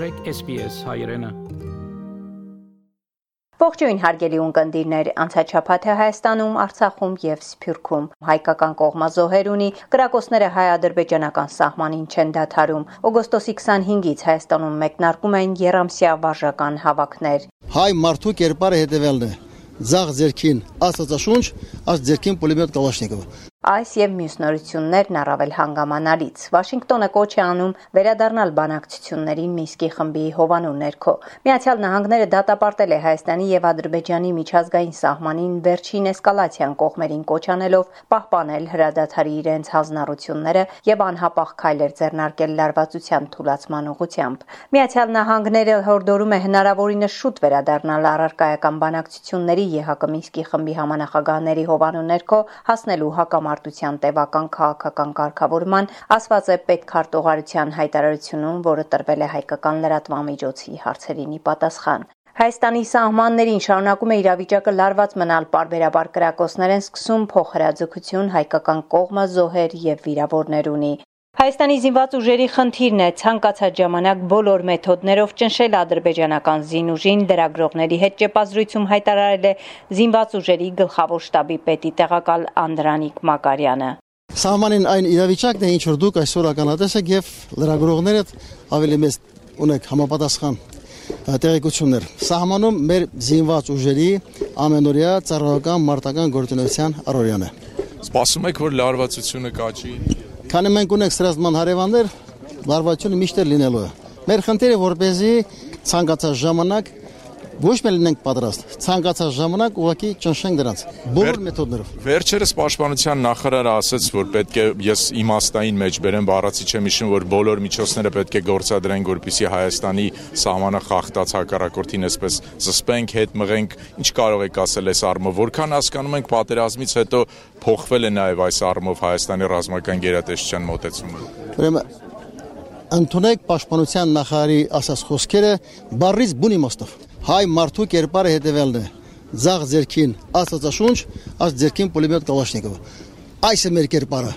մաղթեք SPS հայրենը Ողջույն հարգելի ունկնդիրներ, անցաչափաթը Հայաստանում, Արցախում եւ Սփյուռքում հայկական կողմազոհեր ունի, կրակոցները հայ-ադրբեջանական սահմանին չեն դադարում։ Օգոստոսի 25-ից Հայաստանում մեկնարկում են Երամսիա վարժական հավաքներ։ Հայ մարդու կերպարը հետևելն է. Ձախ ձերքին աստվածաշունչ, աս ձերքին պուլեմետ Կալաշնիկովը։ Այս եւ մյուս նորություններն առավել հանգամանալից. Վաշինգտոնը կոչ է անում վերադառնալ բանակցությունների Մինսկի խմբի հովանու ներքո։ Միացյալ Նահանգները դատապարտել է Հայաստանի եւ Ադրբեջանի միջազգային սահմանին վերջին էսկալացիան կողմերին կոչանելով պահպանել հրադադարի իրենց հանձնառությունները եւ անհապաղ քայլեր ձեռնարկել լարվածության թույլաtsման ուղղությամբ։ Միացյալ Նահանգները հորդորում է հնարավորինս շուտ վերադառնալ առարկայական բանակցությունների ԵՀԿ Մինսկի խմբի համանախագահների հովանու ներքո հասնելու հակամ ճշմարտության տևական քաղաքական կարգավորման ասված է պետքարտուղարության հայտարարությունում, որը տրվել է հայկական լրատվամիջոցի հարցերին ի պատասխան։ Հայաստանի սահմաններին շարունակում է իրավիճակը լարված մնալ բարբերաբար կրակոցներ են սկսում փոխհրաձգություն հայկական կողմը զոհեր եւ վիրավորներ ունի։ Հայաստանի զինված ուժերի խնդիրն է. Ցանկացած ժամանակ բոլոր մեթոդներով ճնշել ադրբեջանական զինուժին դրագրողների հետ ճեպազրույցում հայտարարել է զինված ուժերի գլխավոր շտաբի պետի տեղակալ Անդրանիկ Մակարյանը։ Սահմանին այն իրավիճակն է, ինչ որ դուք այսօր ականատես եք եւ լրագրողները ավելի մեծ ունեք համապատասխան տեղեկություններ։ Սահմանում մեր զինված ուժերի ամենօրյա ծառայական մարտական գործունեության առօրյան է։ Սպասում եք, որ լարվածությունը կաճի Քանի մենք ունենք սրազման հարևաններ, լարվածությունը միշտ լինելու է։ Մեր խնդիրը որպեսզի ցանկացած ժամանակ ոչ միայն լինենք պատրաստ, ցանկացած ժամանակ ուղղակի ճնշենք դրանց բոլոր մեթոդներով։ Վերջերս պաշտպանության նախարարը ասաց, որ պետք է ես իմաստային մեջ բերեմ, բառացի չեմ հիշում, որ բոլոր միջոցները պետք է գործադրեն, որպեսզի Հայաստանի սահմանը խախտած հակառակորդին այսպես զսպենք, հետ մղենք։ Ինչ կարող եք ասել այս առումով, որքան հասկանում ենք պատերազմից հետո փոխվել է նաև այս առումով Հայաստանի ռազմական գերատեսչության մոտեցումը։ Ուրեմն ընդունեք պաշտպանության նախարարի ասած խոսքերը բառից բուն իմաստով հայ մարդու կերպարը հետևելն է. Ձախ ձերքին աստվածաշունչ աս ձերքին պուլեմետ կալաշնիկովը այս է մեր կերպարը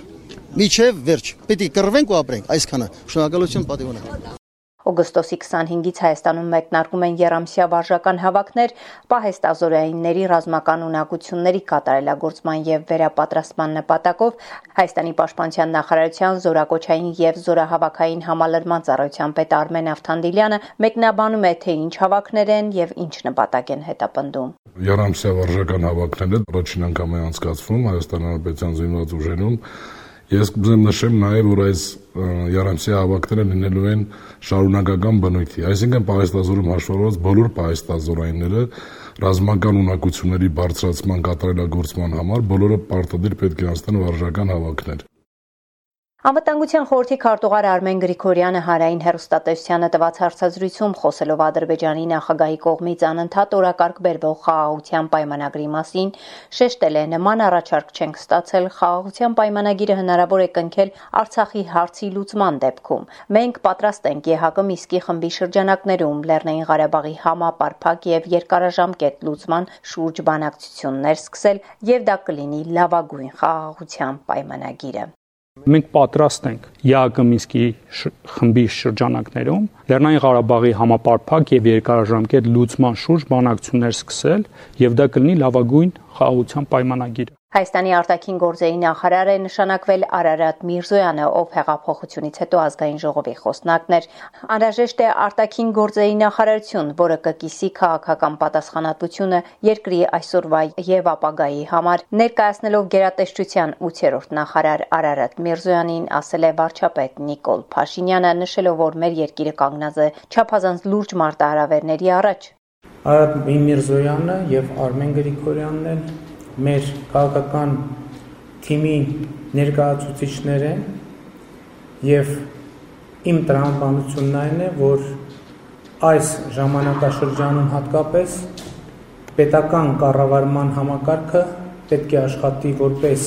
միջև վերջ է կռվենք ու ապրենք այսքանը շնորհակալություն պատիվ ունեմ Օգոստոսի 25-ից Հայաստանում մեկնարկում են Երամսիա վարժական հավաքներ, պահեստազորայինների ռազմական ունակությունների կատարելագործման եւ վերապատրաստման նպատակով Հայաստանի պաշտպանության նախարարության զորակոչային եւ զորահավաքային համալրման ծառայության պետ Արմեն Ավթանդիլյանը մեկնաբանում է թե ինչ հավաքներ են եւ ինչ նպատակ են հետապնդում։ Երամսիա վարժական հավաքները առաջին անգամ է անցկացվում Հայաստան Հանրապետության զինված ուժերում Ես կուզեմ նշեմ նաև, որ այս Յարամսի հավաքները լինելու են շարունակական բնույթի, այսինքն պահեստազորում հաշվառված բոլոր պահեստազորայինները ռազմական ունակությունների բարձրացման կատարելագործման համար բոլորը պարտադիր պետք է անցնեն վարժական հավաքներ։ Անվտանգության խորհրդի քարտուղար Արմեն Գրիգորյանը հարային հերոստատեսությանը տված հարցազրույցում խոսելով Ադրբեջանի նախագահի կողմից անընդհատ օրակարգ բերվող խաղաղության պայմանագրի մասին, շեշտել է. Նման առաջարկ չենք ստացել խաղաղության պայմանագիրը հնարավոր է կնքել Արցախի հարցի լուծման դեպքում։ Մենք պատրաստ ենք ԵՀԿ Միսկի խմբի շրջանակներում Լեռնային Ղարաբաղի համապարփակ եւ երկարաժամկետ լուծման շուրջ բանակցություններ սկսել եւ դա կլինի լավագույն խաղաղության պայմանագիրը։ Մենք պատրաստ ենք ԵԱԿ Մինսկի խմբի շրջանակներում Լեռնային Ղարաբաղի համապարփակ եւ երկարաժամկետ լուծման շուրջ բանակցություններ սկսել եւ դա կլինի լավագույն խաղաղության պայմանագիրը։ Հայաստանի արտաքին գործերի նախարար է նշանակվել Արարատ Միրզոյանը, ով հեղափոխությունից հետո ազգային ժողովի խոսնակն էր։ Անհրաժեշտ է արտաքին գործերի նախարարություն, որը կկիսի քաղաքական պատասխանատվությունը երկրի այսօրվա եւ ապագայի համար։ Ներկայացնելով գերատեսչության 8-րդ նախարար Արարատ Միրզոյանին ասել է վարչապետ Նիկոլ Փաշինյանը, նշելով, որ մեր երկիրը կանգնած է չափազանց լուրջ մարտահրավերների առաջ։ Արարատ Միրզոյանը եւ Արմեն Գրիգորյանն են մեր քաղաքական թիմի ներկայացուցիչներ են եւ իմ տրամաբանությունն այն է, որ այս ժամանակաշրջանում հատկապես պետական կառավարման համակարգը պետք է աշխատի որպես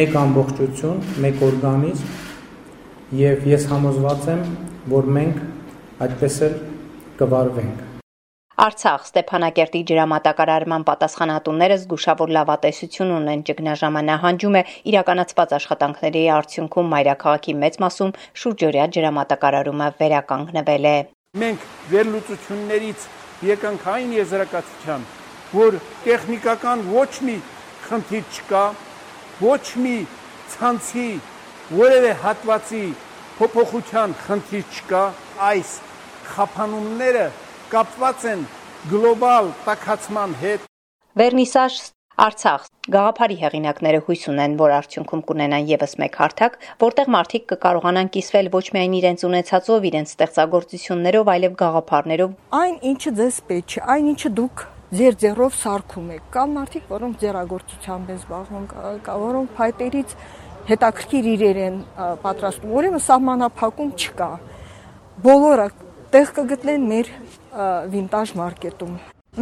մեկ ամբողջություն, մեկ օրգանիզմ եւ ես համոզված եմ, որ մենք այդպես էլ կվարվենք։ Արցախ Ստեփանակերտի ջրամատակարարման պատասխանատուները զգուշավոր լավատեսություն ունեն ճգնաժամանահանջում է իրականացված աշխատանքների արդյունքում մայրաքաղաքի մեծ մասում շուրջօրյա ջրամատակարարումը վերականգնվել է։ Մենք վերլուծություններից եկանք այն եզրակացության, որ տեխնիկական ոչ մի խնդիր չկա, ոչ մի ցանցի որևէ հատվածի փոփոխության խնդիր չկա, այս խափանումները կապված են գլոբալ տակածման հետ։ Վերնիսաժ Արցախ. Գաղափարի հեղինակները հույս ունեն, որ արդյունքում կունենան եւս մեկ հարթակ, որտեղ մարդիկ կկարողանան կիսվել ոչ միայն իրենց ունեցածով, իրենց ստեղծագործություններով, այլև գաղափարներով։ Այն ինչը ձեզ պետք է, այն ինչը դուք ձեր ձեռով սարքում եք, կամ մարդիկ, որոնք ձեռագործությամբ են զբաղվում, կա որոնք փայտերից հետաքրքիր իրեր են պատրաստում։ Ուրեմն սահմանափակում չկա։ Բոլորը տեղ կգտնեն մեր վինտաժ մարքետում։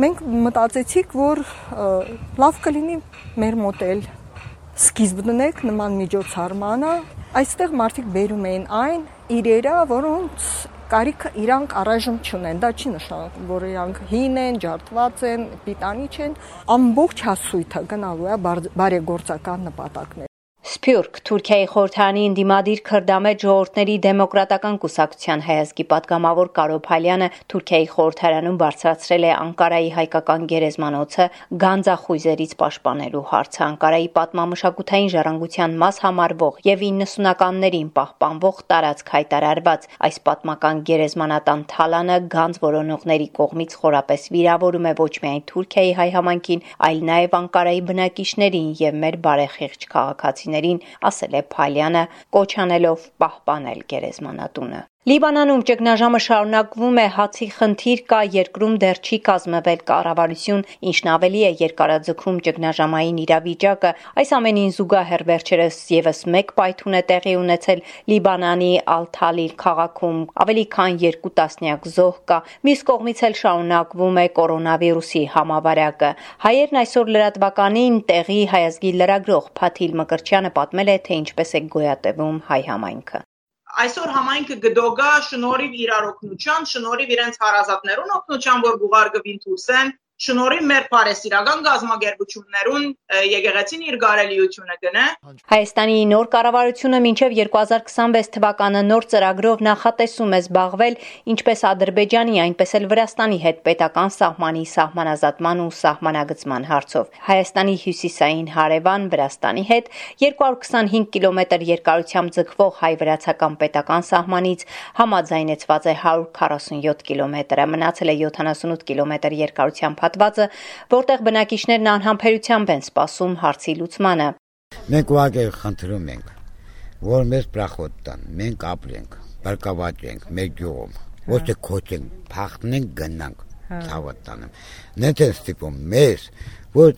Մենք մտածեցիք, որ լավ կլինի մեր մոդել սկիզբ դնենք նման միջոցառմանը։ Այստեղ մարդիկ բերում էին այն իրերը, որոնց կարիքը իրանք առայժմ չունեն։ Դա չի նշանակում, որ իրանք հին են, ջարդված են, պիտանի չեն։ Ամբողջ հասույթը գնալու է բարեգործական նպատակներ։ Սփյուռք Թուրքիայի խորհրդարանի ինդիմադիր քրդամետ ժողովրդների դեմոկրատական կուսակցության հայազգի падգամավոր Կարո Փալյանը Թուրքիայի խորհրդարանում բարձրացրել է Անկարայի հայկական գերեզմանոցը գանձախույզերից պաշտպանելու հարցը Անկարայի պատմամշակութային ժառանգության մաս համարվող եւ 90-ականներին պահպանվող տարածք հայտարարված այս պատմական գերեզմանատան թալանը գանձ որոնողների կողմից խորապես վիրավորում է ոչ միայն Թուրքիայի հայ համայնքին, այլ նաեւ Անկարայի բնակիչներին եւ մեր բարեխիղճ քաղաքացին տարիներին, ասել է Փալյանը, կոչ անելով պահպանել գերեզմանատունը։ Լիբանանում ճգնաժամը շարունակվում է, հացի խնդիր կա, երկրում դեռ չի կազմվել կառավարություն, ինչն ավելի է երկարաձգում ճգնաժամային իրավիճակը։ Այս ամենին զուգահեռ վերջերս եւս մեկ պայթուն է տեղի ունեցել Լիբանանի Ալ-Թալիլ քաղաքում։ Ավելի քան 2 տասնյակ զոհ կա։ Մյուս կողմից էլ շարունակվում է կորոնավիրուսի համավարակը։ Հայերն այսօր լրատվականին տեղի հայազգի լրագրող Փաթիլ Մկրչյանը պատմել է, թե ինչպես է գոյատևում հայ համայնքը այսօր համայնքը գդոգա շնորհիվ իրար օգնության, շնորհիվ իրենց հարազատներուն օգնության, որ գուղարգվին դուրսեն, շնորհիվ մեր բարեսիրական գազམ་ագերբություններուն եկեղեցին իր գարելիությունը գնե Հայաստանի նոր կառավարությունը մինչև 2026 թվականը նոր ծրագրով նախատեսում է զբաղվել ինչպես Ադրբեջանի, այնպես էլ Վրաստանի հետ պետական սահմանի սահմանազատման ու սահմանագծման հարցով։ Հայաստանի հյուսիսային հարևան Վրաստանի հետ 225 կիլոմետր երկարությամբ ձգվող հայ-վրացական պետական սահմանից համաձայնեցված է 147 կիլոմետրը, մնացել է 78 կիլոմետր երկարությամբ հատվածը, որտեղ բնակիչներն անհամբերությամբ են սպասում հարցի լուծմանը։ Մենք ուղղակի խնդրում ենք, որ մեզ պրախոտ տան, մենք ապրենք, բարգավաճենք մեր գյուղում, ոչ թե քոչենք, փախտնենք, գնանք ցավը տանեմ։ Նենց է ստիպում մեզ, որ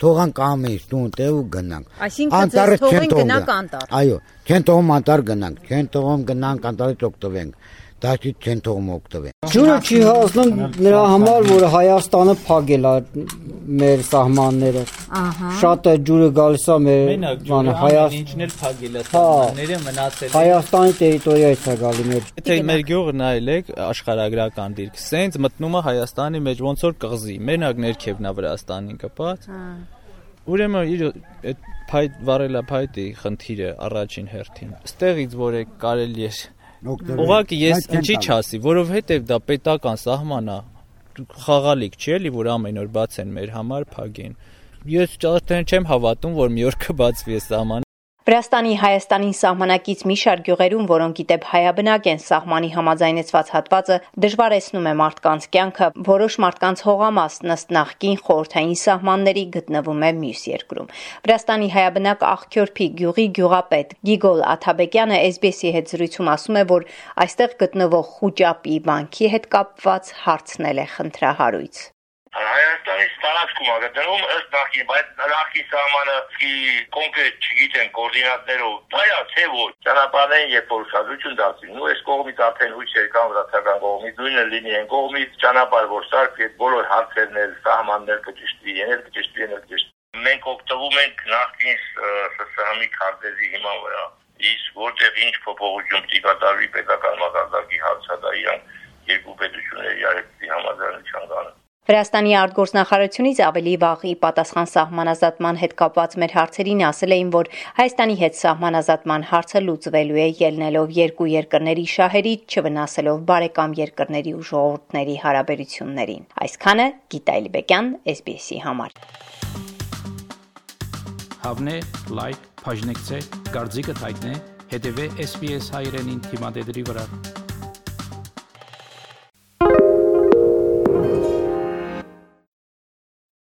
թողան կամից տուն տեղ ու գնանք։ Այսինքն ձեզ թողեն գնանք անտառ։ Այո, չեն թողում անտառ գնանք, չեն թողում գնանք անտառից օգտվենք դաշտից չեն թողում օգտվեն։ Ջուրը չի հասնում նրա համար, որ Հայաստանը փակել է մեր սահմանները։ Ահա։ Շատ է ջուրը գալիս է մեր բանը Հայաստան։ Ինչն էլ փակել է հա, սահմանները մնացել։ Հայաստանի տերիտորիայից է գալի մեր։ Եթե մեր գյուղը նայեք աշխարհագրական դիրք, սենց մտնում է Հայաստանի մեջ ոնց որ կղզի, մենակ ներքևն է Վրաստանին կպած։ Հա։ Ուրեմն իր այդ փայտ վարելա փայտի խնդիրը առաջին հերթին։ Ստեղից որ է կարելի է Ուղղակի ես ինչի չասի, որովհետև դա պետական սահման է խաղալիք չի էլի, որ ամեն օր բաց են մեր համար փագին։ Ես ճարտեն չեմ հավատում, որ մի օր կբացվի այս սահմանը Վրաստանի Հայաստանին սահմանակից մի շարք գյուղերում, որոնք իտեպ հայաբնակ են, սահմանի համաձայնեցված հատվածը դժվարեցնում է մարդկանց կյանքը, որոշ մարդկանց հողամասն ըստ նախկին խորհրդային սահմանների գտնվում է մյուս երկրում։ Վրաստանի հայաբնակ Աղքյորփի գյուղի գյուղապետ Գիգոլ Աթաբեկյանը SBS-ի հետ զրույցում ասում է, որ այստեղ գտնվող Խուճապի բանկի հետ կապված հարցնել է խնդրահարույց։ Հայաստանից տարածքում ագտնում ըստ նախի, բայց նախի սահմանը ի կոնկրետ չգիտեն կոորդինատներով։ Դա թե որ ճանապարհային երբ որ ուշադրություն դարձին, ու այս կողմից արդեն հույսեր կան վրացական կողմից, նույնը լինի այն կողմից ճանապարհ որ սարք այդ բոլոր հարցերն էլ սահմաններ կճշտվի, ենել կճշտվի, ենել կճշտվի։ Մենք օգտվում ենք նախկին ՍՍՀ-ի քարտեզի հիման վրա։ Իսկ որտեղ ինչ փոփոխություն պիտի կատարվի պետական մակարդակի հարցը դա իրանք երկու պետությունների արեցի համաձայնության կանը։ Վրաստանի արտգործնախարարությունից ավելի վաղ ի պատասխան սահմանազատման հետ կապված մեր հարցերին ասել էին, որ Հայաստանի հետ սահմանազատման հարցը լուծվելու է ելնելով երկու երկրների շահերից, չվնասելով բարեկամ երկրների ու ժողովուրդների հարաբերություններին։ Այսքանը Գիտայել Բեկյան, SBS-ի համար։ Հավնե, լայք, բաժնեկցե, դարձիկը թայտնե, հետեւե SBS հայրենին թիմադեդի վրա։